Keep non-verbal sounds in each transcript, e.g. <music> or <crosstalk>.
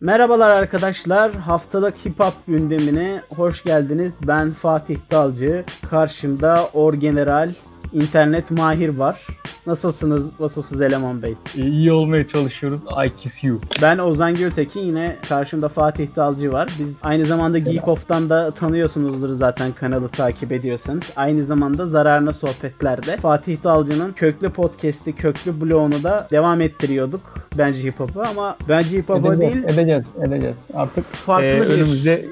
Merhabalar arkadaşlar. Haftalık hip hop gündemine hoş geldiniz. Ben Fatih Dalcı. Karşımda Orgeneral internet mahir var. Nasılsınız vasıfsız eleman bey? İyi olmaya çalışıyoruz. I kiss you. Ben Ozan Gültekin yine karşımda Fatih Dalcı var. Biz aynı zamanda Selam. Geek Off'tan da tanıyorsunuzdur zaten kanalı takip ediyorsanız. Aynı zamanda Zararına Sohbetler'de Fatih Dalcı'nın köklü podcast'i, köklü blogunu da devam ettiriyorduk. Bence hip hop'u ama bence hip hop'u Edeceğiz, değil edeceğiz, edeceğiz. Artık farklı e, bir önümüzde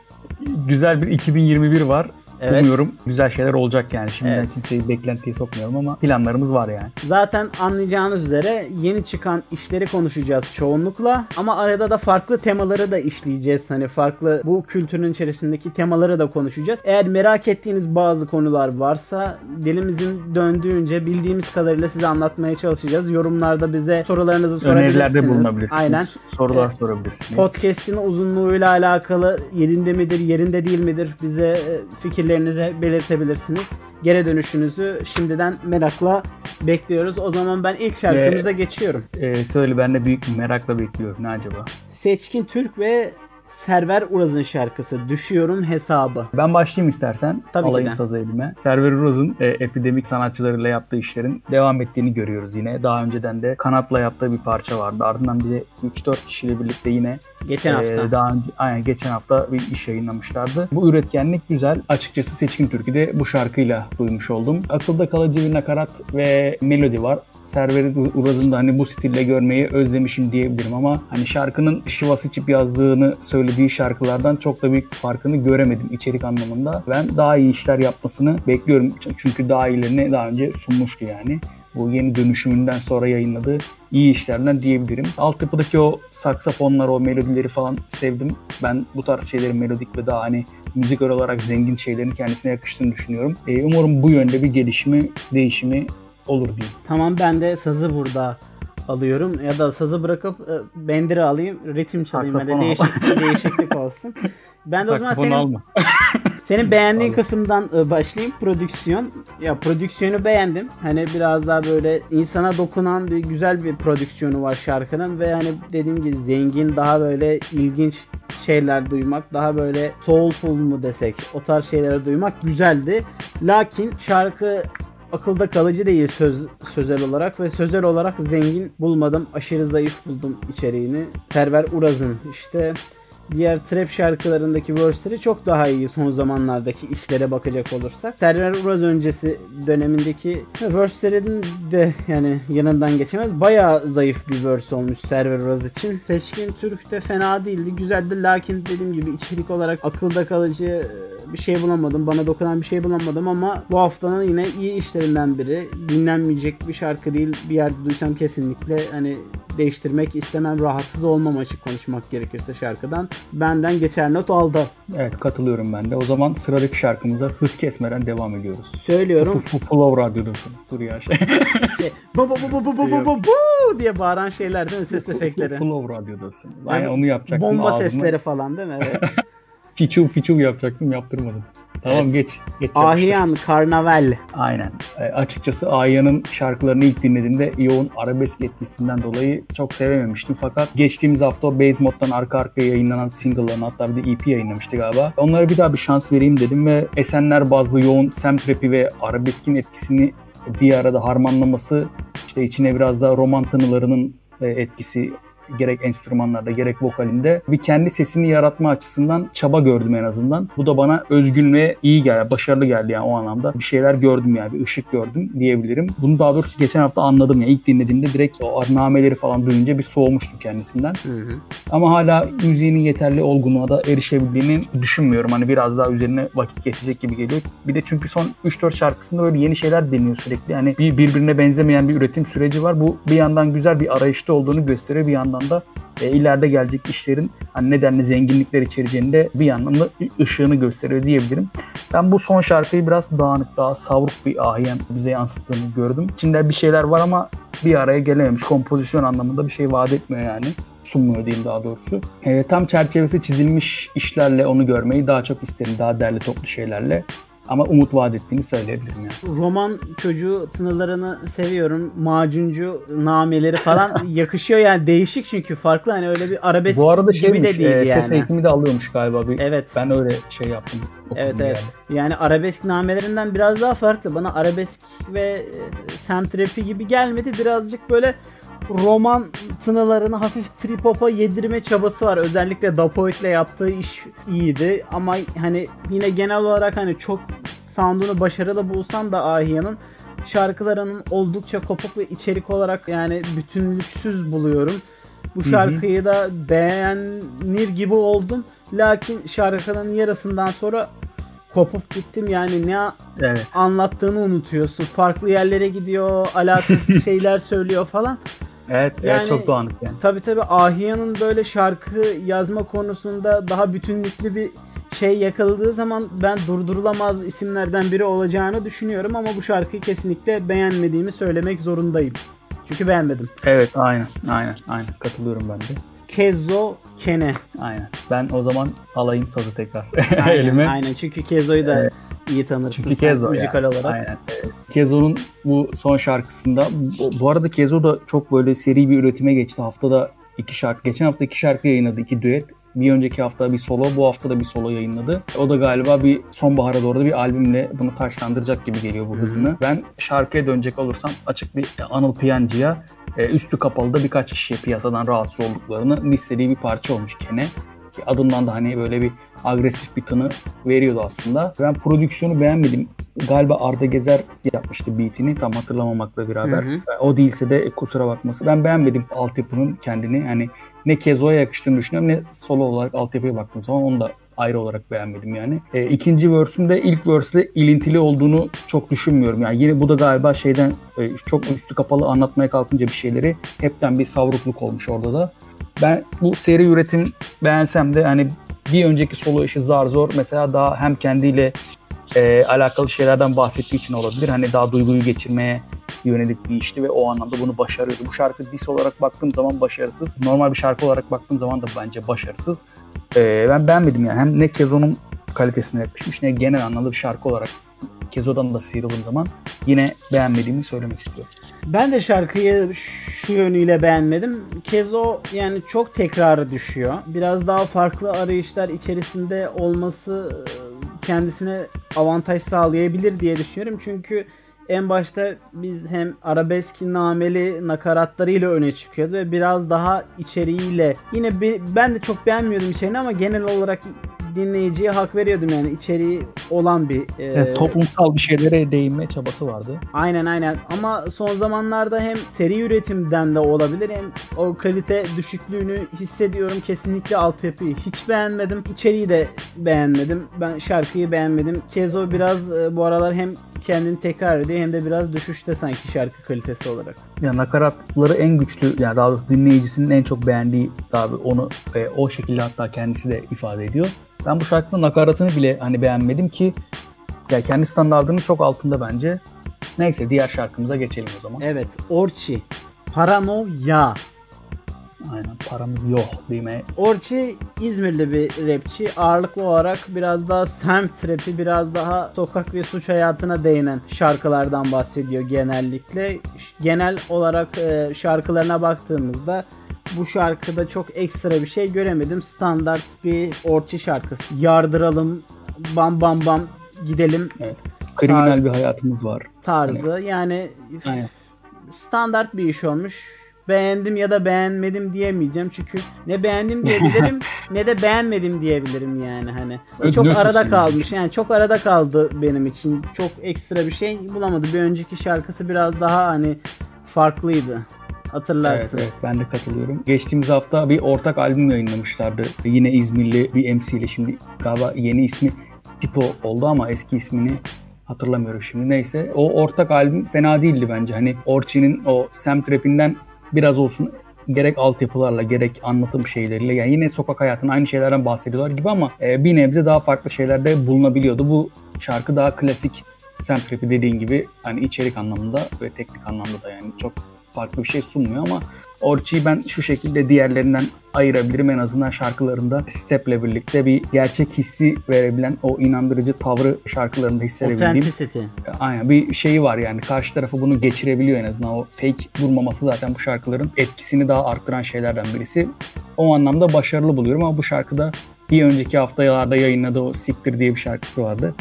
<laughs> güzel bir 2021 var. Evet. Umuyorum güzel şeyler olacak yani. Şimdiden Evet. kimseyi beklentiye sokmayalım ama planlarımız var yani. Zaten anlayacağınız üzere yeni çıkan işleri konuşacağız çoğunlukla ama arada da farklı temaları da işleyeceğiz. Hani farklı bu kültürün içerisindeki temaları da konuşacağız. Eğer merak ettiğiniz bazı konular varsa dilimizin döndüğünce bildiğimiz kadarıyla size anlatmaya çalışacağız. Yorumlarda bize sorularınızı sorabilirsiniz. Önerilerde bulunabilirsiniz. Aynen. Sorular Evet. sorabilirsiniz. Podcast'in uzunluğuyla alakalı yerinde midir, yerinde değil midir bize e, fikirlerinizi belirtebilirsiniz. Geri dönüşünüzü şimdiden merakla bekliyoruz. O zaman ben ilk şarkımıza geçiyorum. E, söyle ben de büyük merakla bekliyorum. Ne acaba? Seçkin Türk ve Server Uraz'ın şarkısı Düşüyorum Hesabı. Ben başlayayım istersen. Tabii ki Alayım de. sazı elime. Server Uraz'ın e, epidemik sanatçılarıyla yaptığı işlerin devam ettiğini görüyoruz yine. Daha önceden de Kanat'la yaptığı bir parça vardı. Ardından bir de 3-4 kişiyle birlikte yine Geçen Ee, hafta. daha önce, aynen geçen hafta bir iş yayınlamışlardı. Bu üretkenlik güzel. Açıkçası Seçkin Türkü'de bu şarkıyla duymuş oldum. Akılda kalıcı bir nakarat ve melodi var. Serveri Uraz'ın da hani bu stille görmeyi özlemişim diyebilirim ama hani şarkının şivas içip yazdığını söylediği şarkılardan çok da büyük farkını göremedim içerik anlamında. Ben daha iyi işler yapmasını bekliyorum. Çünkü daha iyilerini daha önce sunmuştu yani bu yeni dönüşümünden sonra yayınladığı iyi işlerden diyebilirim. Altyapıdaki o saksafonlar, o melodileri falan sevdim. Ben bu tarz şeylerin melodik ve daha hani müzik olarak zengin şeylerin kendisine yakıştığını düşünüyorum. Ee, umarım bu yönde bir gelişimi, değişimi olur diyeyim. Tamam ben de sazı burada alıyorum ya da sazı bırakıp e, bendiri alayım, ritim çalayım hadi Saksafon al. değişiklik, <laughs> olsun. Ben de o zaman senin alma. <laughs> Senin beğendiğin kısımdan e, başlayayım. Prodüksiyon. Ya prodüksiyonu beğendim. Hani biraz daha böyle insana dokunan bir güzel bir prodüksiyonu var şarkının ve hani dediğim gibi zengin daha böyle ilginç şeyler duymak, daha böyle soulful mu desek, o tarz şeyleri duymak güzeldi. Lakin şarkı akılda kalıcı değil söz sözel olarak ve sözel olarak zengin bulmadım. Aşırı zayıf buldum içeriğini. Server Uraz'ın işte diğer trap şarkılarındaki verse'leri çok daha iyi son zamanlardaki işlere bakacak olursak. Server Uraz öncesi dönemindeki verse'lerin de yani yanından geçemez. Bayağı zayıf bir verse olmuş Server Uraz için. Seçkin Türk de fena değildi. Güzeldi lakin dediğim gibi içerik olarak akılda kalıcı bir şey bulamadım. Bana dokunan bir şey bulamadım ama bu haftanın yine iyi işlerinden biri. Dinlenmeyecek bir şarkı değil. Bir yerde duysam kesinlikle hani değiştirmek istemem. Rahatsız olmam açık konuşmak gerekirse şarkıdan. Benden geçer not aldı. Evet katılıyorum ben de. O zaman sıradaki şarkımıza hız kesmeden devam ediyoruz. Söylüyorum. Flow Radyo'dasınız. Dur ya şey. Bu bu bu bu bu bu bu bu bu diye bağıran şeyler değil mi? Ses efektleri. Flow Radyo'dasınız. Aynen Yani onu yapacaktım. Bomba sesleri falan değil mi? Evet. <laughs> Fiçu fiçu yapacaktım yaptırmadım. Tamam geç. geç. Ahiyan, Karnaval. Aynen. E, açıkçası Ahya'nın şarkılarını ilk dinlediğimde yoğun arabesk etkisinden dolayı çok sevememiştim. Fakat geçtiğimiz hafta o Base Mode'dan arka arkaya yayınlanan single'larını hatta bir de EP yayınlamıştı galiba. Onlara bir daha bir şans vereyim dedim ve Esenler bazlı yoğun semt rapi ve arabeskin etkisini bir arada harmanlaması işte içine biraz da roman tınılarının e, etkisi gerek enstrümanlarda gerek vokalinde bir kendi sesini yaratma açısından çaba gördüm en azından. Bu da bana özgün ve iyi geldi, başarılı geldi yani o anlamda. Bir şeyler gördüm yani, bir ışık gördüm diyebilirim. Bunu daha doğrusu geçen hafta anladım ya. İlk dinlediğimde direkt o nameleri falan duyunca bir soğumuştum kendisinden. Hı hı. Ama hala müziğinin yeterli olgunluğa da erişebildiğini düşünmüyorum. Hani biraz daha üzerine vakit geçecek gibi geliyor. Bir de çünkü son 3-4 şarkısında böyle yeni şeyler deniyor sürekli. Yani bir birbirine benzemeyen bir üretim süreci var. Bu bir yandan güzel bir arayışta olduğunu gösteriyor. Bir yandan da e, ileride gelecek işlerin hani nedenli zenginlikler içereceğini de bir yandan da ışığını gösteriyor diyebilirim. Ben bu son şarkıyı biraz dağınık, daha savruk bir ahiyen bize yansıttığını gördüm. İçinde bir şeyler var ama bir araya gelememiş. Kompozisyon anlamında bir şey vaat etmiyor yani sunmuyor diyeyim daha doğrusu. E, tam çerçevesi çizilmiş işlerle onu görmeyi daha çok isterim. Daha derli toplu şeylerle. Ama umut vaat ettiğini söyleyebilirim yani. Roman çocuğu tınılarını seviyorum. Macuncu nameleri falan <laughs> yakışıyor yani değişik çünkü farklı hani öyle bir arabesk Bu arada gibi şeymiş, de değil e, yani. ses eğitimi de alıyormuş galiba. Bir, Evet. Ben öyle şey yaptım. Evet evet. yani. Yani arabesk namelerinden biraz daha farklı. Bana arabesk ve e, semt rapi gibi gelmedi. Birazcık böyle roman tınılarını hafif trip hop'a yedirme çabası var. Özellikle Dapoet'le yaptığı iş iyiydi. Ama hani yine genel olarak hani çok sound'unu başarılı bulsam da Ahia'nın şarkılarının oldukça kopuk ve içerik olarak yani bütünlüksüz buluyorum. Bu şarkıyı da beğenir gibi oldum. Lakin şarkının yarısından sonra kopup gittim. Yani ne Evet. anlattığını unutuyorsun. Farklı yerlere gidiyor, alakasız <laughs> şeyler söylüyor falan. Evet, Yani- evet çok dağınık yani. Tabi tabi Ahiya'nın böyle şarkı yazma konusunda daha bütünlüklü bir şey yakaladığı zaman ben durdurulamaz isimlerden biri olacağını düşünüyorum ama bu şarkıyı kesinlikle beğenmediğimi söylemek zorundayım. Çünkü beğenmedim. Evet aynen aynen aynen katılıyorum ben de. Kezo Kene. Aynen. Ben o zaman alayım sazı tekrar Aynen, <laughs> elime. aynen. çünkü Kezo'yu da iyi tanırsın Çünkü Kezo müzikal yani. olarak. Aynen. Kezo'nun bu son şarkısında bu, bu arada Kezo da çok böyle seri bir üretime geçti. Haftada iki şarkı. Geçen hafta iki şarkı yayınladı. iki düet. Bir önceki hafta bir solo, bu hafta da bir solo yayınladı. O da galiba bir sonbahara doğru da bir albümle bunu taşlandıracak gibi geliyor bu hızını. Ben şarkıya dönecek olursam açık bir Anıl Piyancı'ya e, üstü kapalı da birkaç kişiye piyasadan rahatsız olduklarını listediği bir parça olmuş Kene. Ki adından da hani böyle bir agresif bir tını veriyordu aslında. Ben prodüksiyonu beğenmedim. Galiba Arda Gezer yapmıştı beatini tam hatırlamamakla beraber. Hı hı. O değilse de kusura bakmasın. Ben beğenmedim altyapının kendini. Yani ne Kezo'ya yakıştığını düşünüyorum ne solo olarak altyapıya baktığım zaman onu da ayrı olarak beğenmedim yani. E, ikinci verse'ümde ilk verse'le ilintili olduğunu çok düşünmüyorum. Yani yine bu da galiba şeyden e, çok üstü kapalı anlatmaya kalkınca bir şeyleri hepten bir savrukluk olmuş orada da. Ben bu seri üretim beğensem de hani bir önceki solo işi zar zor mesela daha hem kendiyle e, alakalı şeylerden bahsettiği için olabilir. Hani daha duyguyu geçirmeye yönelik bir işti ve o anlamda bunu başarıyordu. Bu şarkı dis olarak baktığım zaman başarısız. Normal bir şarkı olarak baktığım zaman da bence başarısız. E, ben beğenmedim yani. Hem ne Kezo'nun kalitesine yakışmış ne genel anlamda bir şarkı olarak Kezo'dan da sıyrıldığım zaman yine beğenmediğimi söylemek istiyorum. Ben de şarkıyı şu yönüyle beğenmedim. Kezo yani çok tekrarı düşüyor. Biraz daha farklı arayışlar içerisinde olması e, kendisine avantaj sağlayabilir diye düşünüyorum. Çünkü en başta biz hem arabesk nameli nakaratlarıyla öne çıkıyordu ve biraz daha içeriğiyle yine be- ben de çok beğenmiyordum içeriğini ama genel olarak dinleyiciye hak veriyordum yani içeriği olan bir e, Evet, toplumsal bir şeylere değinme çabası vardı. Aynen aynen ama son zamanlarda hem seri üretimden de olabilir hem o kalite düşüklüğünü hissediyorum. Kesinlikle altyapıyı hiç beğenmedim. İçeriği de beğenmedim. Ben şarkıyı beğenmedim. Kezo biraz e, bu aralar hem kendini tekrar ediyor hem de biraz düşüşte sanki şarkı kalitesi olarak. Ya nakaratları en güçlü yani daha dinleyicisinin en çok beğendiği abi onu e, o şekilde hatta kendisi de ifade ediyor. Ben bu şarkının nakaratını bile hani beğenmedim ki ya kendi standartının çok altında bence. Neyse diğer şarkımıza geçelim o zaman. Evet Orçi. Paranoya. Aynen paramız yok değil mi? Orçi İzmirli bir rapçi. Ağırlıklı olarak biraz daha semt rapi, biraz daha sokak ve suç hayatına değinen şarkılardan bahsediyor genellikle. Genel olarak e, şarkılarına baktığımızda bu şarkıda çok ekstra bir şey göremedim. Standart bir Orçi şarkısı. Yardıralım, bam bam bam gidelim Evet. Kriminal bir hayatımız var. tarzı. Yani Aynen. standart bir iş olmuş. Beğendim ya da beğenmedim diyemeyeceğim çünkü ne beğendim diyebilirim <laughs> ne de beğenmedim diyebilirim yani hani. Evet, çok arada yani. kalmış. Yani çok arada kaldı benim için. Çok ekstra bir şey bulamadı. Bir önceki şarkısı biraz daha hani farklıydı. Evet, Hatırlarsın. evet ben de katılıyorum. Geçtiğimiz hafta bir ortak albüm yayınlamışlardı. Yine İzmirli bir MC ile şimdi galiba yeni ismi Tipo oldu ama eski ismini hatırlamıyorum şimdi. Neyse o ortak albüm fena değildi bence. Hani Orçi'nin o semt rapinden biraz olsun gerek altyapılarla gerek anlatım şeyleriyle yani yine sokak hayatının aynı şeylerden bahsediyorlar gibi ama e, bir nebze daha farklı şeyler de bulunabiliyordu. Bu şarkı daha klasik semt rapi dediğin gibi hani içerik anlamında ve teknik anlamda da yani çok farklı bir şey sunmuyor ama Orçi'yi ben şu şekilde diğerlerinden ayırabilirim en azından şarkılarında Step'le birlikte bir gerçek hissi verebilen o inandırıcı tavrı şarkılarında hissedebildiğim. Authenticity. Aynen bir şeyi var yani karşı tarafı bunu geçirebiliyor en azından o fake durmaması zaten bu şarkıların etkisini daha arttıran şeylerden birisi. O anlamda başarılı buluyorum ama bu şarkıda bir önceki haftalarda yayınladığı o Siktir diye bir şarkısı vardı.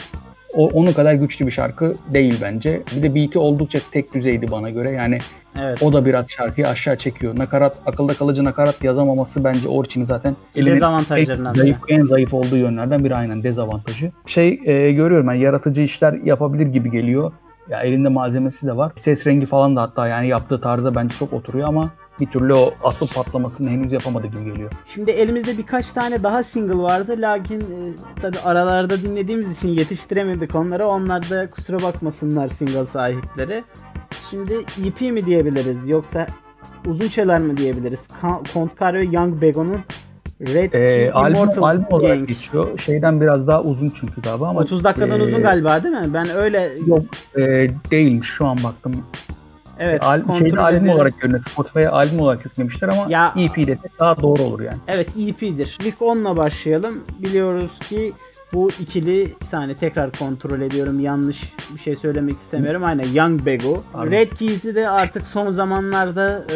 O, onun kadar güçlü bir şarkı değil bence. Bir de beat'i oldukça tek düzeydi bana göre. Yani Evet. o da biraz şarkıyı aşağı çekiyor. Nakarat, akılda kalıcı nakarat yazamaması bence Orçin'i zaten elinin Dezavantajlarından en zayıf, biri. en zayıf olduğu yönlerden biri aynen dezavantajı. Şey e, görüyorum yani yaratıcı işler yapabilir gibi geliyor. Ya elinde malzemesi de var. Ses rengi falan da hatta yani yaptığı tarza bence çok oturuyor ama bir türlü o asıl patlamasını henüz yapamadı gibi geliyor. Şimdi elimizde birkaç tane daha single vardı lakin e, tabi aralarda dinlediğimiz için yetiştiremedik onları. Onlar da kusura bakmasınlar single sahipleri. Şimdi EP mi diyebiliriz yoksa uzun şeyler mi diyebiliriz? Ka- Kontkar ve Young Bego'nun Red Ee, albüm, Immortal albüm olarak Gang. geçiyor. Şeyden biraz daha uzun çünkü galiba ama 30 dakikadan e, uzun galiba değil mi? Ben öyle Yok e, değilmiş şu an baktım. evet Al, şeyde albüm edelim. olarak görünüyor. Spotify'a albüm olarak yüklemişler ama Ya- EP desek daha doğru olur yani. Evet EP'dir. Week 10'la başlayalım. Biliyoruz ki bu ikili bir saniye tekrar kontrol ediyorum. Yanlış bir şey söylemek istemiyorum. Aynen Young Bego. Pardon. Red Keys'i de artık son zamanlarda e,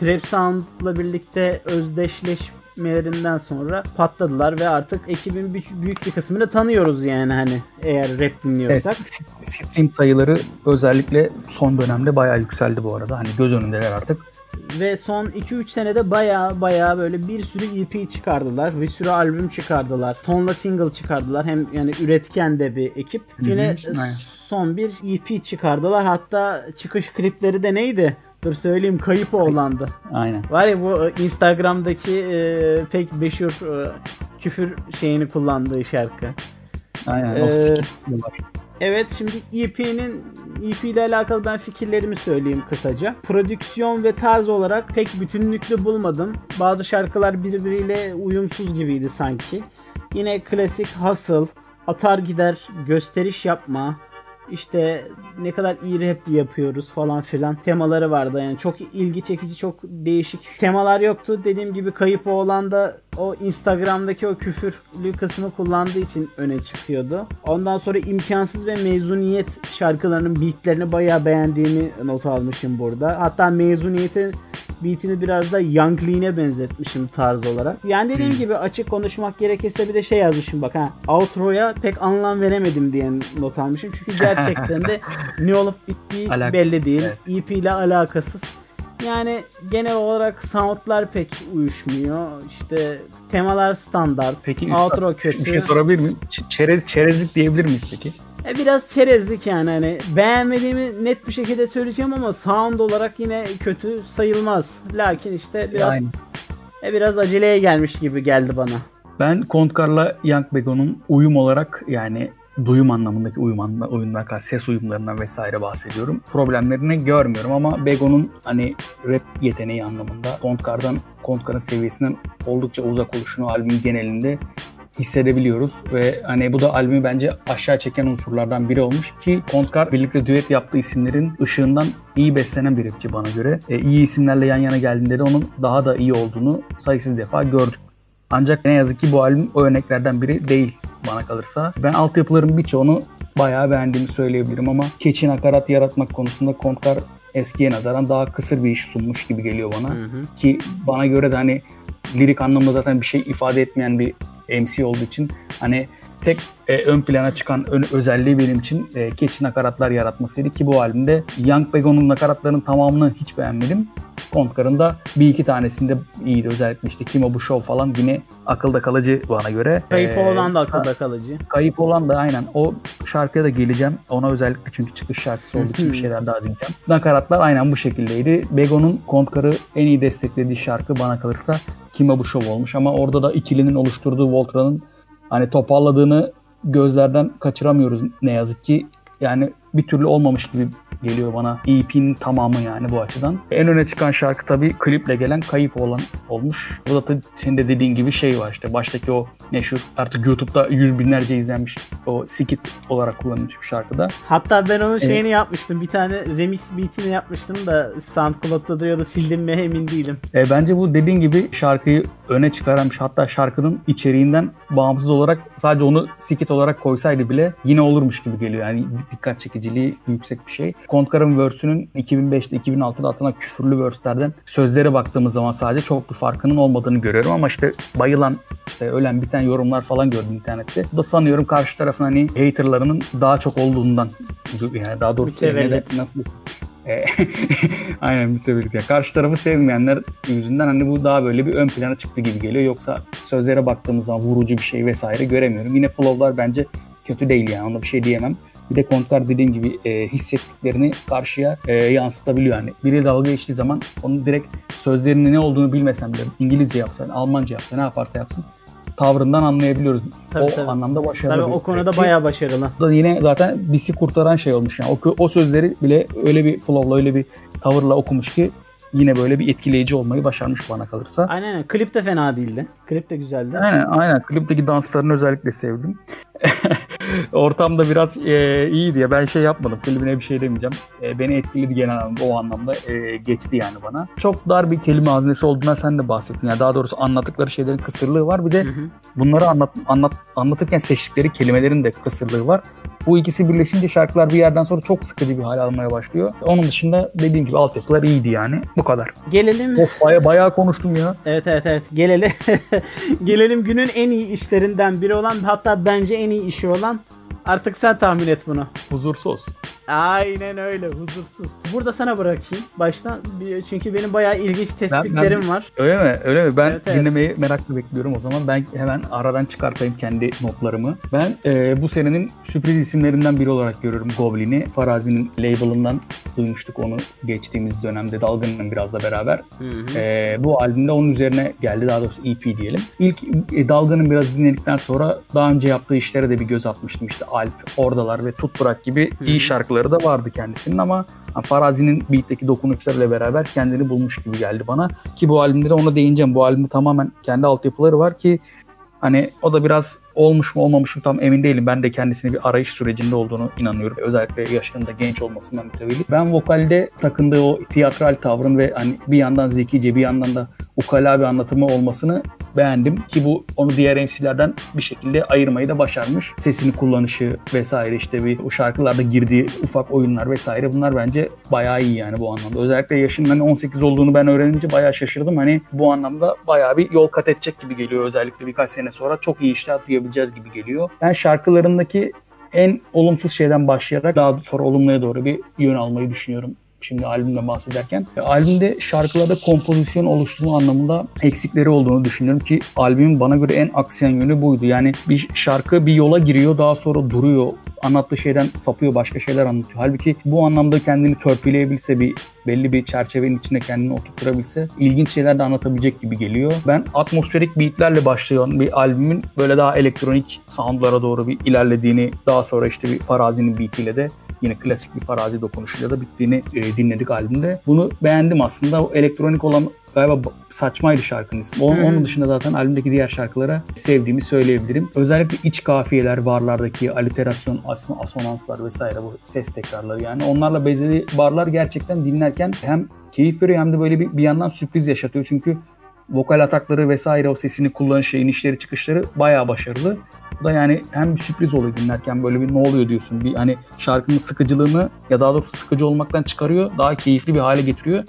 Trap Sound'la birlikte özdeşleşmelerinden sonra patladılar ve artık ekibin büyük, büyük bir kısmını tanıyoruz yani hani eğer rap Evet, dinliyorsak. s- stream sayıları özellikle son dönemde bayağı yükseldi bu arada. Hani göz önündeler artık. Ve son 2-3 senede baya baya böyle bir sürü EP çıkardılar. Bir sürü albüm çıkardılar. Tonla single çıkardılar. Hem yani üretken de bir ekip. Yine son bir EP çıkardılar. Hatta çıkış klipleri de neydi? Dur söyleyeyim Kayıp Oğlan'dı. Aynen. Var ya bu e, Instagram'daki e, pek meşhur e, küfür şeyini kullandığı şarkı. Aynen. Ee. Evet şimdi EP'nin EP ile alakalı ben fikirlerimi söyleyeyim kısaca. Prodüksiyon ve tarz olarak pek bütünlüklü bulmadım. Bazı şarkılar birbiriyle uyumsuz gibiydi sanki. Yine klasik hustle, atar gider, gösteriş yapma, işte ne kadar iyi rap yapıyoruz falan filan temaları vardı. Yani çok ilgi çekici, çok değişik temalar yoktu. Dediğim gibi Kayıp Oğlan da o Instagram'daki o küfürlü kısmı kullandığı için öne çıkıyordu. Ondan sonra imkansız ve mezuniyet şarkılarının beatlerini bayağı beğendiğimi not almışım burada. Hatta mezuniyetin beatini biraz da Young Lean'e benzetmişim tarz olarak. Yani dediğim gibi açık konuşmak gerekirse bir de şey yazmışım bak ha. Outro'ya pek anlam veremedim diye not almışım. Çünkü gerçekten de <laughs> ne olup bittiği Alakasız, belli değil. evet. EP ile alakasız. Yani genel olarak soundlar pek uyuşmuyor. İşte temalar standart. Peki outro üstad, kötü. bir şey sorabilir miyim? Ç- Çerez, çerezlik diyebilir miyiz peki? E biraz çerezlik yani hani beğenmediğimi net bir şekilde söyleyeceğim ama sound olarak yine kötü sayılmaz. Lakin işte biraz Aynen. e biraz aceleye gelmiş gibi geldi bana. Ben Kontkar'la Young Bego'nun uyum olarak yani duyum anlamındaki uyum anlamında, uyumlar, ses uyumlarından vesaire bahsediyorum. Problemlerini görmüyorum ama Bego'nun hani rap yeteneği anlamında Kontkar'dan Kontkar'ın seviyesinden oldukça uzak oluşunu albümün genelinde hissedebiliyoruz ve hani bu da albümü bence aşağı çeken unsurlardan biri olmuş ki Kontkar birlikte düet yaptığı isimlerin ışığından iyi beslenen bir rapçi bana göre. E, iyi isimlerle yan yana geldiğinde de onun daha da iyi olduğunu sayısız defa gördük. Ancak ne yazık ki bu albüm o örneklerden biri değil bana kalırsa. Ben altyapıların birçoğunu bayağı beğendiğimi söyleyebilirim ama keçi nakarat yaratmak konusunda Kontkar eskiye nazaran daha kısır bir iş sunmuş gibi geliyor bana. Ki bana göre de hani lirik anlamda zaten bir şey ifade etmeyen bir MC olduğu için hani tek e, ön plana çıkan ön, özelliği benim için e, keçi nakaratlar yaratmasıydı ki bu albümde Young Bego'nun nakaratlarının tamamını hiç beğenmedim. Kontkar'ın da bir iki tanesinde iyiydi. Özellikle işte Kimo bu Show falan yine akılda kalıcı bana göre. Kayıp Ee, olan da akılda kalıcı. Kayıp olan da aynen o şarkıya da geleceğim. Ona özellikle çünkü çıkış şarkısı olduğu için bir şeyler daha dinleyeceğim. Nakaratlar aynen bu şekildeydi. Bego'nun Kontkar'ı en iyi desteklediği şarkı bana kalırsa Kima bu Show olmuş ama orada da ikilinin oluşturduğu Voltra'nın hani toparladığını gözlerden kaçıramıyoruz ne yazık ki. Yani bir türlü olmamış gibi geliyor bana. EP'nin tamamı yani bu açıdan. En öne çıkan şarkı tabii kliple gelen Kayıp olan olmuş. Bu da senin de dediğin gibi şey var işte baştaki o meşhur artık YouTube'da yüz binlerce izlenmiş o skit olarak kullanılmış bir şarkıda. Hatta ben onun şeyini evet. yapmıştım. Bir tane remix beatini yapmıştım da SoundCloud'da duruyordu. Sildim mi emin değilim. E, bence bu dediğin gibi şarkıyı öne çıkarmış. Hatta şarkının içeriğinden bağımsız olarak sadece onu skit olarak koysaydı bile yine olurmuş gibi geliyor. Yani dikkat çekiciliği yüksek bir şey. Kontkar'ın verse'ünün 2005'te 2006'da atılan küfürlü verse'lerden sözlere baktığımız zaman sadece çok bir farkının olmadığını görüyorum ama işte bayılan işte ölen biten yorumlar falan gördüm internette. Bu da sanıyorum karşı tarafın hani haterlarının daha çok olduğundan yani daha doğrusu nasıl e, <laughs> Aynen mütevellit. Yani karşı tarafı sevmeyenler yüzünden hani bu daha böyle bir ön plana çıktı gibi geliyor. Yoksa sözlere baktığımız zaman vurucu bir şey vesaire göremiyorum. Yine flow'lar bence kötü değil yani onda bir şey diyemem. Bir de Kontkar dediğim gibi e, hissettiklerini karşıya e, yansıtabiliyor. Yani biri dalga geçtiği zaman onu direkt sözlerinin ne olduğunu bilmesen bile İngilizce yapsa, Almanca yapsa ne yaparsa yapsın tavrından anlayabiliyoruz. Tabii, o tabii. anlamda başarılı. Tabii o konuda şey. bayağı başarılı. Da yine zaten disi kurtaran şey olmuş yani. O, o sözleri bile öyle bir flow'la öyle bir tavırla okumuş ki yine böyle bir etkileyici olmayı başarmış bana kalırsa. Aynen klip de fena değildi. Klip de güzeldi. Aynen aynen klipteki danslarını özellikle sevdim. <laughs> Ortamda biraz e, iyi diye ben şey yapmadım. Klibine bir şey demeyeceğim. E, beni etkiledi genel anlamda o anlamda e, geçti yani bana. Çok dar bir kelime haznesi olduğuna sen de bahsettin. Yani daha doğrusu anlattıkları şeylerin kısırlığı var. Bir de hı hı. bunları anlat, anlat, anlatırken seçtikleri kelimelerin de kısırlığı var. Bu ikisi birleşince şarkılar bir yerden sonra çok sıkıcı bir hal almaya başlıyor. Onun dışında dediğim gibi altyapılar iyiydi yani. Bu kadar. Gelelim. Of baya, bayağı konuştum ya. Evet evet evet. Gelelim. <laughs> Gelelim günün en iyi işlerinden biri olan hatta bence en iyi işi olan Artık sen tahmin et bunu. Huzursuz. Aynen öyle huzursuz. Burada sana bırakayım baştan çünkü benim bayağı ilginç tespitlerim ben, ben, var. Öyle mi? Öyle mi? Ben evet, dinlemeyi evet. merakla bekliyorum o zaman. Ben hemen aradan çıkartayım kendi notlarımı. Ben e, bu senenin sürpriz isimlerinden biri olarak görüyorum Goblin'i. Farazi'nin label'ından duymuştuk onu geçtiğimiz dönemde Dalgın'ın biraz da beraber. Hı hı. E, bu albümde onun üzerine geldi. Daha doğrusu EP diyelim. İlk e, Dalgın'ın biraz dinledikten sonra daha önce yaptığı işlere de bir göz atmıştım. İşte Alp, Oradalar ve Tut Bırak gibi hı iyi şarkılar şarkıları da vardı kendisinin ama Farazi'nin beat'teki dokunuşlarıyla beraber kendini bulmuş gibi geldi bana. Ki bu albümde de ona değineceğim. Bu albümde tamamen kendi altyapıları var ki Hani o da biraz olmuş mu olmamış mı tam emin değilim. Ben de kendisini bir arayış sürecinde olduğunu inanıyorum. Özellikle yaşında genç olmasından mütevellit. Ben vokalde takındığı o tiyatral tavrın ve hani bir yandan zekice bir yandan da ukala bir anlatımı olmasını beğendim. Ki bu onu diğer MC'lerden bir şekilde ayırmayı da başarmış. Sesini kullanışı vesaire işte bir o şarkılarda girdiği ufak oyunlar vesaire bunlar bence bayağı iyi yani bu anlamda. Özellikle yaşının hani 18 olduğunu ben öğrenince bayağı şaşırdım. Hani bu anlamda bayağı bir yol kat edecek gibi geliyor özellikle birkaç sene sonra çok iyi işler duyabileceğiz gibi geliyor. Ben şarkılarındaki en olumsuz şeyden başlayarak daha sonra olumluya doğru bir yön almayı düşünüyorum şimdi albümden bahsederken. E, albümde şarkılarda kompozisyon oluşturma anlamında eksikleri olduğunu düşünüyorum ki albümün bana göre en aksiyon yönü buydu. Yani bir şarkı bir yola giriyor daha sonra duruyor. Anlattığı şeyden sapıyor başka şeyler anlatıyor. Halbuki bu anlamda kendini törpüleyebilse bir belli bir çerçevenin içinde kendini oturtabilse ilginç şeyler de anlatabilecek gibi geliyor. Ben atmosferik beatlerle başlayan bir albümün böyle daha elektronik soundlara doğru bir ilerlediğini daha sonra işte bir Farazi'nin beatiyle de yine klasik bir farazi dokunuşuyla da bittiğini e, dinledik albümde. Bunu beğendim aslında. O elektronik olan galiba saçmaydı şarkının ismi. Onun, onun dışında zaten albümdeki diğer şarkılara sevdiğimi söyleyebilirim. Özellikle iç kafiyeler, varlardaki aliterasyon, asonanslar vesaire bu ses tekrarları yani onlarla bezeli barlar gerçekten dinlerken hem keyif veriyor hem de böyle bir, bir yandan sürpriz yaşatıyor. Çünkü vokal atakları vesaire o sesini kullanışı, inişleri çıkışları bayağı başarılı. Bu da yani hem bir sürpriz oluyor dinlerken böyle bir ne oluyor diyorsun. Bir hani şarkının sıkıcılığını ya daha doğrusu sıkıcı olmaktan çıkarıyor. Daha keyifli bir hale getiriyor.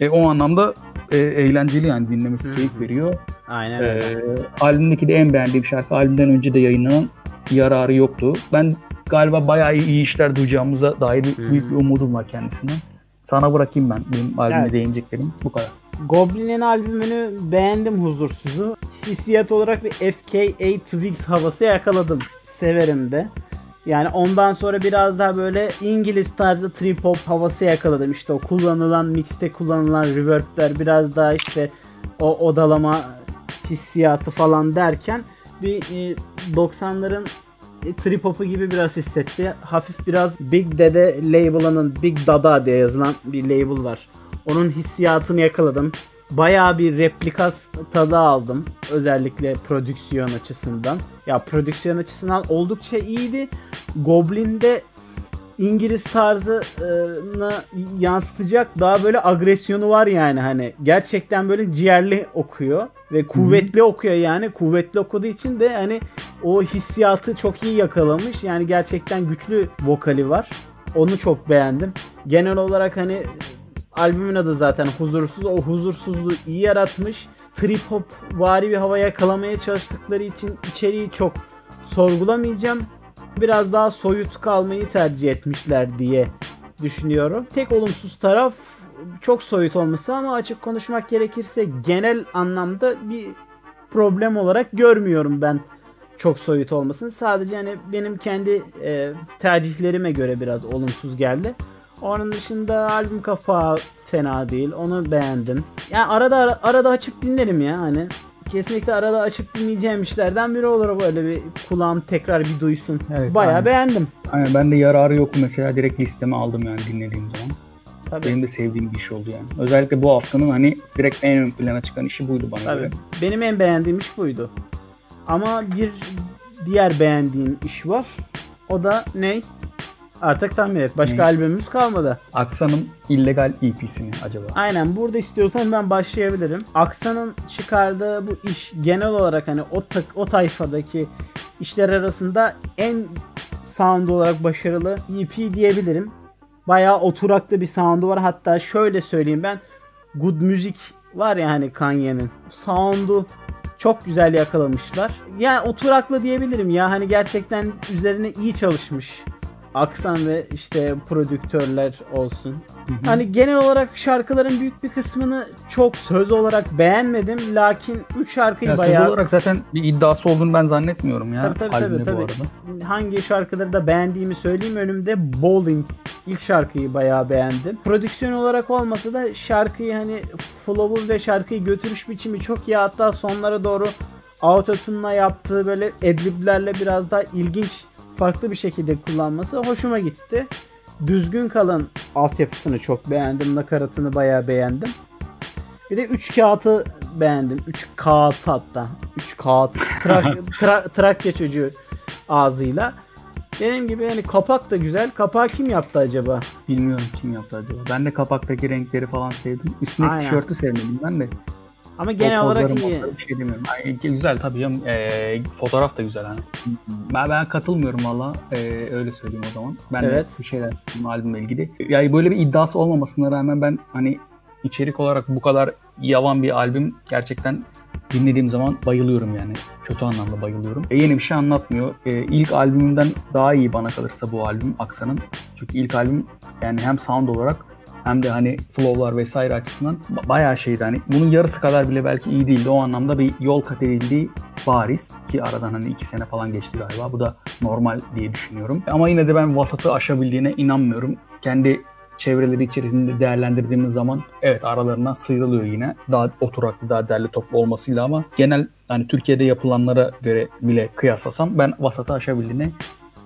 E, o anlamda e, eğlenceli yani dinlemesi Hı-hı. keyif veriyor. Aynen e, öyle. E, albümdeki de en beğendiğim şarkı albümden önce de yayınlanan Yararı Yoktu. Ben galiba bayağı iyi işler duyacağımıza dair Hı-hı. büyük bir umudum var kendisinden. Sana bırakayım ben benim albüme evet. değineceklerim. Bu kadar. Goblin'in albümünü beğendim huzursuzu. Hissiyat olarak bir FKA Twigs havası yakaladım. Severim de. Yani ondan sonra biraz daha böyle İngiliz tarzı trip hop havası yakaladım. İşte o kullanılan mixte kullanılan reverb'ler biraz daha işte o odalama hissiyatı falan derken bir 90'ların trip hop'u gibi biraz hissetti. Hafif biraz Big Dede label'ının Big Dada diye yazılan bir label var. Onun hissiyatını yakaladım. Bayağı bir replikas tadı aldım. Özellikle prodüksiyon açısından. Ya prodüksiyon açısından oldukça iyiydi. Goblin'de İngiliz tarzını yansıtacak daha böyle agresyonu var yani hani gerçekten böyle ciğerli okuyor ve kuvvetli Hı-hı. okuyor yani kuvvetli okuduğu için de hani o hissiyatı çok iyi yakalamış. Yani gerçekten güçlü vokali var. Onu çok beğendim. Genel olarak hani albümün adı zaten huzursuz. O huzursuzluğu iyi yaratmış. Trip hop vari bir hava yakalamaya çalıştıkları için içeriği çok sorgulamayacağım biraz daha soyut kalmayı tercih etmişler diye düşünüyorum. Tek olumsuz taraf çok soyut olması ama açık konuşmak gerekirse genel anlamda bir problem olarak görmüyorum ben çok soyut olmasını. Sadece hani benim kendi e, tercihlerime göre biraz olumsuz geldi. Onun dışında albüm kapağı fena değil. Onu beğendim. Yani arada arada açıp dinlerim ya hani kesinlikle arada açıp dinleyeceğim işlerden biri olur böyle bir kulağım tekrar bir duysun. Evet, Bayağı aynen. beğendim. Aynen ben de yararı yok mesela direkt listeme aldım yani dinlediğim zaman. Tabii. Benim de sevdiğim bir iş oldu yani. Özellikle bu haftanın hani direkt en ön plana çıkan işi buydu bana Tabii. göre. Benim en beğendiğim iş buydu. Ama bir diğer beğendiğim iş var. O da ne? Artık tahmin et. Başka ne? albümümüz kalmadı. Aksa'nın illegal EP'si mi acaba? Aynen. Burada istiyorsan ben başlayabilirim. Aksa'nın çıkardığı bu iş genel olarak hani o tak, o tayfadaki işler arasında en sound olarak başarılı EP diyebilirim. Bayağı oturaklı bir sound'u var. Hatta şöyle söyleyeyim ben Good Music var ya hani Kanye'nin. Sound'u çok güzel yakalamışlar. Yani oturaklı diyebilirim ya hani gerçekten üzerine iyi çalışmış aksan ve işte prodüktörler olsun. Hı hı. Hani genel olarak şarkıların büyük bir kısmını çok söz olarak beğenmedim. Lakin 3 şarkıyı ya bayağı... Söz olarak zaten bir iddiası olduğunu ben zannetmiyorum ya. Tabii tabii tabii. tabii. arada. Hangi şarkıları da beğendiğimi söyleyeyim önümde. Bowling ilk şarkıyı bayağı beğendim. Prodüksiyon olarak olmasa da şarkıyı hani flow'u ve şarkıyı götürüş biçimi çok iyi. Hatta sonlara doğru autotune'la yaptığı böyle edliblerle biraz daha ilginç farklı bir şekilde kullanması hoşuma gitti. Düzgün kalın altyapısını çok beğendim. Nakaratını bayağı beğendim. Bir de 3 kağıtı beğendim. 3 kağıt hatta. 3 kağıt. Trak, <laughs> tra, Trakya çocuğu ağzıyla. Dediğim gibi yani kapak da güzel. Kapağı kim yaptı acaba? Bilmiyorum kim yaptı acaba. Ben de kapaktaki renkleri falan sevdim. Üstündeki tişörtü sevmedim ben de. Ama genel olarak iyi. Bir şey demiyorum. Yani güzel tabii canım. E, fotoğraf da güzel hani. Ben, ben katılmıyorum valla. E, öyle söyleyeyim o zaman. Ben evet. de bir şeyler albümle ilgili. Yani böyle bir iddiası olmamasına rağmen ben hani içerik olarak bu kadar yavan bir albüm gerçekten dinlediğim zaman bayılıyorum yani. Kötü anlamda bayılıyorum. E, yeni bir şey anlatmıyor. E, ilk albümünden daha iyi bana kalırsa bu albüm Aksa'nın. Çünkü ilk albüm yani hem sound olarak hem de hani flow'lar vesaire açısından bayağı şeydi hani bunun yarısı kadar bile belki iyi değildi. O anlamda bir yol kat edildiği bariz ki aradan hani iki sene falan geçti galiba. Bu da normal diye düşünüyorum. Ama yine de ben vasatı aşabildiğine inanmıyorum. Kendi çevreleri içerisinde değerlendirdiğimiz zaman evet aralarından sıyrılıyor yine. Daha oturaklı, daha derli toplu olmasıyla ama genel hani Türkiye'de yapılanlara göre bile kıyaslasam ben vasatı aşabildiğine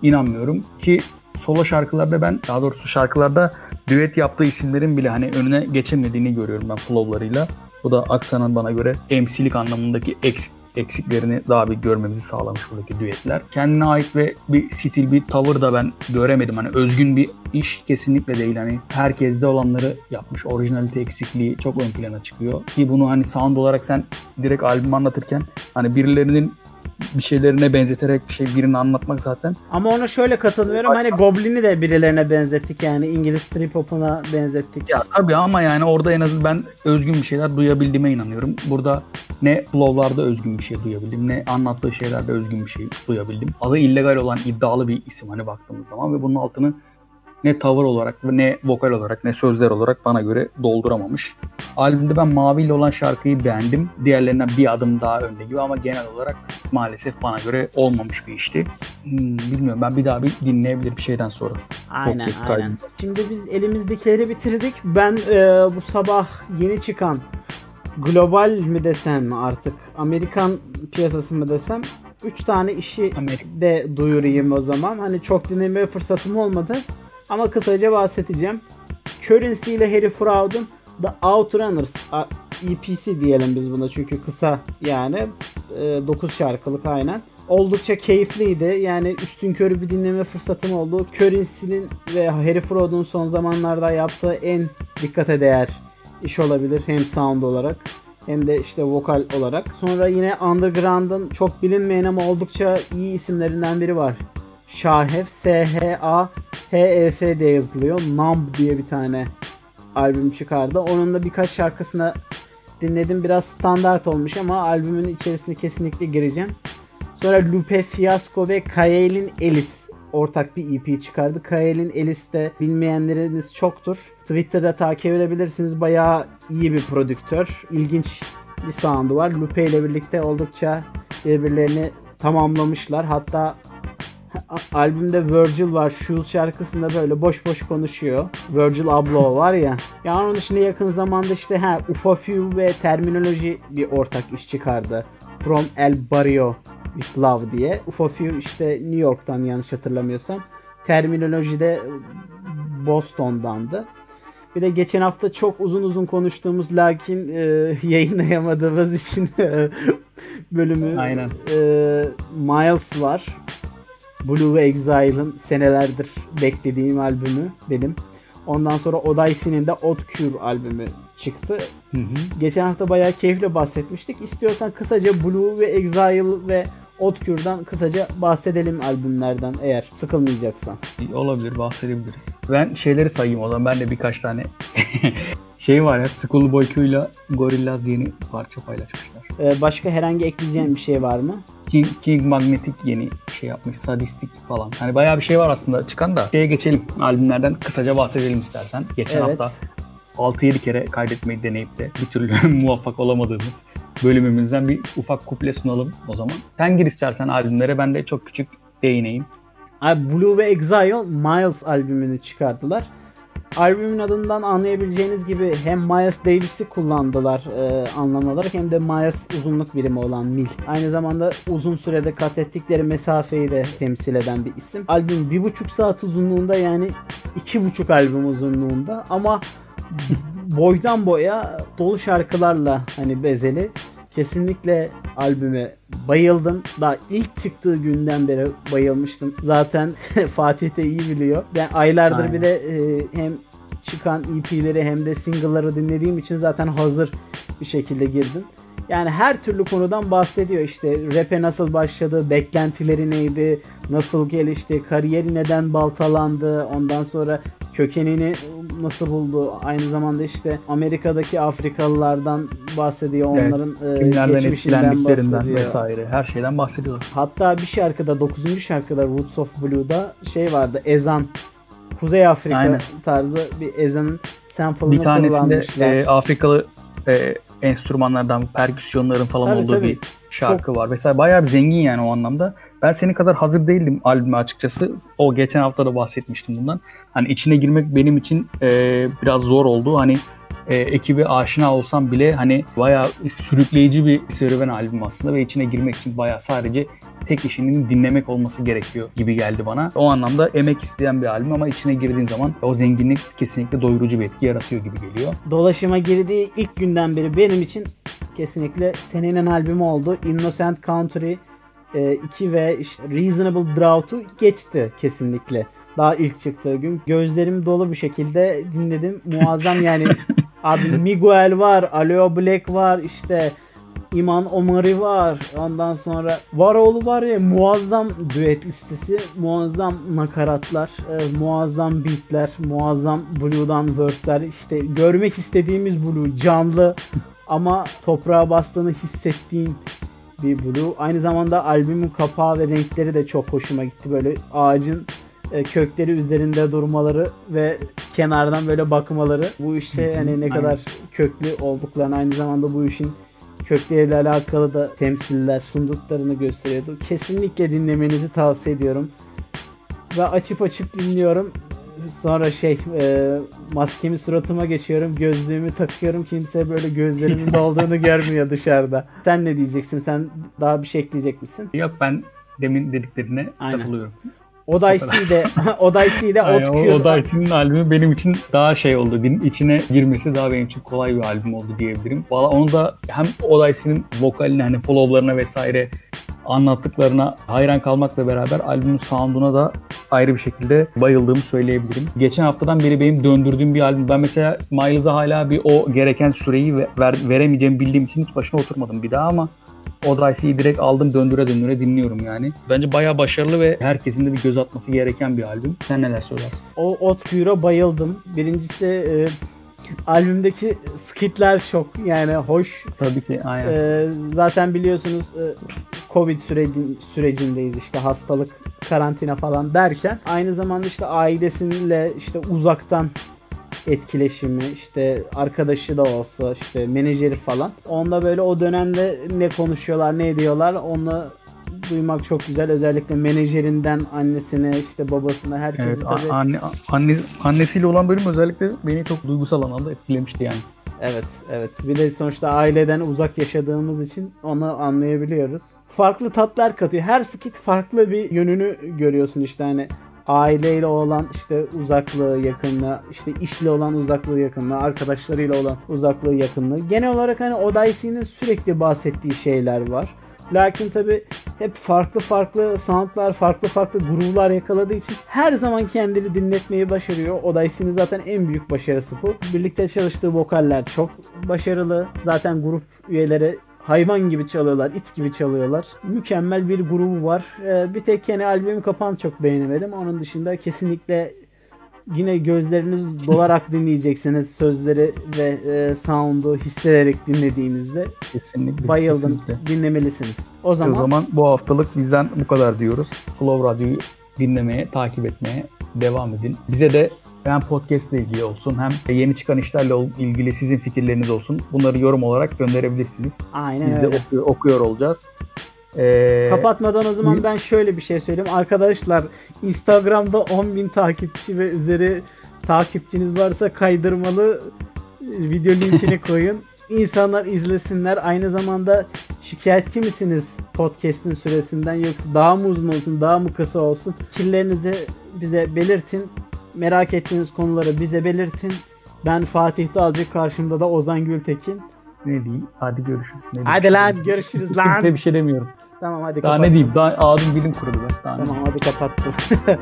inanmıyorum ki solo şarkılarda ben daha doğrusu şarkılarda düet yaptığı isimlerin bile hani önüne geçemediğini görüyorum ben flowlarıyla. Bu da Aksa'nın bana göre MC'lik anlamındaki eksik eksiklerini daha bir görmemizi sağlamış buradaki düetler. Kendine ait ve bir stil, bir tavır da ben göremedim. Hani özgün bir iş kesinlikle değil. Hani herkeste olanları yapmış. Orijinalite eksikliği çok ön plana çıkıyor. Ki bunu hani sound olarak sen direkt albüm anlatırken hani birilerinin bir şeylerine benzeterek bir şey birini anlatmak zaten. Ama ona şöyle katılıyorum. Hani Goblin'i de birilerine benzettik yani İngiliz strip hop'una benzettik. Ya tabii ama yani orada en azından ben özgün bir şeyler duyabildiğime inanıyorum. Burada ne flow'larda özgün bir şey duyabildim ne anlattığı şeylerde özgün bir şey duyabildim. Adı illegal olan iddialı bir isim hani baktığımız zaman ve bunun altını ne tavır olarak ne vokal olarak ne sözler olarak bana göre dolduramamış. Albümde ben Mavi ile olan şarkıyı beğendim. Diğerlerinden bir adım daha önde gibi ama genel olarak maalesef bana göre olmamış bir işti. Hmm, bilmiyorum ben bir daha bir dinleyebilirim şeyden sonra. Aynen Podcast aynen. Kaydını. Şimdi biz elimizdekileri bitirdik. Ben e, bu sabah yeni çıkan global mi desem artık Amerikan piyasası mı desem 3 tane işi Amerika. de duyurayım o zaman. Hani çok dinleme fırsatım olmadı. Ama kısaca bahsedeceğim. Currency ile Harry Fraud'un The Outrunners EPC diyelim biz buna çünkü kısa yani 9 şarkılık aynen. Oldukça keyifliydi. Yani üstün körü bir dinleme fırsatım oldu. Currency'nin ve Harry Fraud'un son zamanlarda yaptığı en dikkate değer iş olabilir. Hem sound olarak hem de işte vokal olarak. Sonra yine Underground'ın çok bilinmeyen ama oldukça iyi isimlerinden biri var. Şahef S-H-A-H-E-F diye yazılıyor. Numb diye bir tane albüm çıkardı. Onun da birkaç şarkısını dinledim. Biraz standart olmuş ama albümün içerisine kesinlikle gireceğim. Sonra Lupe Fiasco ve Kaelin Ellis ortak bir EP çıkardı. Kaelin Ellis de bilmeyenleriniz çoktur. Twitter'da takip edebilirsiniz. Bayağı iyi bir prodüktör. İlginç bir sound'u var. Lupe ile birlikte oldukça birbirlerini tamamlamışlar. Hatta albümde Virgil var. Shoes şarkısında böyle boş boş konuşuyor. Virgil Abloh var ya. Ya onun dışında yakın zamanda işte ha Ufafew ve Terminoloji bir ortak iş çıkardı. From El Barrio with Love diye. Ufafew işte New York'tan yanlış hatırlamıyorsam. Terminoloji de Boston'dandı. Bir de geçen hafta çok uzun uzun konuştuğumuz lakin e, <laughs> yayınlayamadığımız için e, bölümü Aynen. e, Miles var. Blue Exile'ın senelerdir beklediğim albümü benim. Ondan sonra Odyssey'nin de Odd Cure albümü çıktı. Hı hı. Geçen hafta bayağı keyifle bahsetmiştik. İstiyorsan kısaca Blue ve Exile ve Cure'dan kısaca bahsedelim albümlerden eğer sıkılmayacaksan. Olabilir bahsedebiliriz. Ben şeyleri sayayım o zaman. Ben de birkaç tane <laughs> şey var ya Schoolboy Q ile Gorillaz yeni parça paylaşmışlar. Ee, başka herhangi ekleyeceğim bir şey var mı? King, King Magnetic yeni şey yapmış. Sadistik falan. Hani bayağı bir şey var aslında çıkan da. Şeye geçelim. Albümlerden kısaca bahsedelim istersen. Geçen Evet. hafta 6-7 kere kaydetmeyi deneyip de bir türlü <laughs> muvaffak olamadığımız bölümümüzden bir ufak kuple sunalım o zaman. Sen gir istersen albümlere ben de çok küçük değineyim. Abi Blue ve Exile Miles albümünü çıkardılar. Albümün adından anlayabileceğiniz gibi hem Miles Davis'i kullandılar e, anlam olarak hem de Miles uzunluk birimi olan mil. Aynı zamanda uzun sürede kat ettikleri mesafeyi de temsil eden bir isim. Albüm bir buçuk saat uzunluğunda yani iki buçuk albüm uzunluğunda ama boydan boya dolu şarkılarla hani bezeli. Kesinlikle albüme bayıldım. Daha ilk çıktığı günden beri bayılmıştım. Zaten <laughs> Fatih de iyi biliyor. Ben aylardır Aynen. bir de e, hem çıkan EP'leri hem de single'ları dinlediğim için zaten hazır bir şekilde girdim. Yani her türlü konudan bahsediyor işte rap'e nasıl başladı, beklentileri neydi, nasıl gelişti, kariyeri neden baltalandı, ondan sonra kökenini nasıl buldu, aynı zamanda işte Amerika'daki Afrikalılardan bahsediyor, Evet, onların e, Kimlerden geçmişinden bahsediyor. vesaire her şeyden bahsediyorlar. Hatta bir şarkıda 9. şarkıda Roots of Blue'da şey vardı ezan. Kuzey Afrika Aynen. tarzı bir ezanın sample'ını Bir tanesinde e, Afrikalı e, enstrümanlardan, perküsyonların falan Tabii, olduğu tabii. bir şarkı var. Mesela bayağı bir zengin yani o anlamda. Ben senin kadar hazır değildim albüme açıkçası. O geçen hafta da bahsetmiştim bundan. Hani içine girmek benim için e, biraz zor oldu. Hani e, ekibe aşina olsam bile hani bayağı sürükleyici bir serüven albüm aslında ve içine girmek için bayağı sadece tek işinin dinlemek olması gerekiyor gibi geldi bana. O anlamda emek isteyen bir albüm ama içine girdiğin zaman o zenginlik kesinlikle doyurucu bir etki yaratıyor gibi geliyor. Dolaşıma girdiği ilk günden beri benim için kesinlikle senenin albümü oldu. Innocent Country 2 ve işte Reasonable Drought'u geçti kesinlikle. Daha ilk çıktığı gün. Gözlerim dolu bir şekilde dinledim. <laughs> Muazzam yani. Abi Miguel var, Aleo Black var, işte İman Omari var. Ondan sonra Varoğlu var ya muazzam düet listesi, muazzam nakaratlar, e, muazzam beatler, muazzam Blue'dan verse'ler. İşte görmek istediğimiz Blue canlı <laughs> ama toprağa bastığını hissettiğin bir Blue. Aynı zamanda albümün kapağı ve renkleri de çok hoşuma gitti. Böyle ağacın e, kökleri üzerinde durmaları ve kenardan böyle bakmaları. Bu işte hani ne kadar köklü olduklarını aynı zamanda bu işin kökleriyle alakalı da temsiller sunduklarını gösteriyordu. Kesinlikle dinlemenizi tavsiye ediyorum. Ve açıp açıp dinliyorum. Sonra şey e, maskemi suratıma geçiyorum. Gözlüğümü takıyorum. Kimse böyle gözlerimin dolduğunu görmüyor dışarıda. Sen ne diyeceksin? Sen daha bir şey ekleyecek misin? Yok ben demin dediklerine Aynen. katılıyorum. Odyssey'de <laughs> <laughs> Odyssey'de Outcure o Daisy'nin albümü benim için daha şey oldu. Din içine girmesi daha benim için kolay bir albüm oldu diyebilirim. Valla onu da hem Odyssey'nin vokaline hani followlarına vesaire anlattıklarına hayran kalmakla beraber albümün sound'una da ayrı bir şekilde bayıldığımı söyleyebilirim. Geçen haftadan beri benim döndürdüğüm bir albüm. Ben mesela Miles'a hala bir o gereken süreyi ve- ver, veremeyeceğimi bildiğim için hiç başına oturmadım bir daha ama Odyssey'i direkt aldım döndüre döndüre dinliyorum yani. Bence bayağı başarılı ve herkesin de bir göz atması gereken bir albüm. Sen neler söylersin? o Outcure'a bayıldım. Birincisi e, albümdeki skitler çok yani hoş. Tabii ki aynen. E, zaten biliyorsunuz e, Covid süreci, sürecindeyiz işte hastalık, karantina falan derken aynı zamanda işte ailesiyle işte uzaktan etkileşimi işte arkadaşı da olsa işte menajeri falan. Onda böyle o dönemde ne konuşuyorlar ne ediyorlar onu duymak çok güzel. Özellikle menajerinden annesine işte babasına herkesi Evet, tabii. anne, anne, annesiyle olan bölüm özellikle beni çok duygusal anlamda etkilemişti yani. Evet, evet. Bir de sonuçta aileden uzak yaşadığımız için onu anlayabiliyoruz. Farklı tatlar katıyor. Her skit farklı bir yönünü görüyorsun işte hani aileyle olan işte uzaklığı, yakınlığı, işte işle olan uzaklığı, yakınlığı, arkadaşlarıyla olan uzaklığı, yakınlığı. Genel olarak hani Odyssey'nin sürekli bahsettiği şeyler var. Lakin tabi hep farklı farklı soundlar, farklı farklı groove'lar yakaladığı için her zaman kendini dinletmeyi başarıyor. Odyssey'nin zaten en büyük başarısı bu. Birlikte çalıştığı vokaller çok başarılı. Zaten grup üyeleri hayvan gibi çalıyorlar, it gibi çalıyorlar. Mükemmel bir grubu var. Ee, bir tek kendi albüm kapağını çok beğenemedim. Onun dışında kesinlikle yine gözleriniz dolarak <laughs> dinleyeceksiniz sözleri ve e, sound'u hissederek dinlediğinizde. Kesinlikle. Bayıldım. kesinlikle. Dinlemelisiniz. O O zaman, zaman bu haftalık bizden bu kadar diyoruz. Flow Radyo'yu dinlemeye, takip etmeye devam edin. Bize de hem podcast ile ilgili olsun hem yeni çıkan işlerle ilgili sizin fikirleriniz olsun. Bunları yorum olarak gönderebilirsiniz. aynen Biz de öyle. okuyor, okuyor olacağız. Ee, Kapatmadan o zaman ben şöyle bir şey söyleyeyim. Arkadaşlar Instagram'da 10.000 takipçi ve üzeri takipçiniz varsa kaydırmalı video linkini <laughs> koyun. İnsanlar izlesinler. Aynı zamanda şikayetçi misiniz podcast'in süresinden yoksa daha mı uzun olsun, daha mı kısa olsun? Fikirlerinizi bize belirtin. Merak ettiğiniz konuları bize belirtin. Ben Fatih Dalcı karşımda da Ozan Gültekin. Ne diyeyim? Hadi görüşürüz. Ne Hadi lan görüşürüz <laughs> lan. Kimseye bir şey demiyorum. Tamam hadi Daha kapat. ne diyeyim? Daha ağzım dilim kurudu be. Daha Tamam hadi kapattım. <laughs>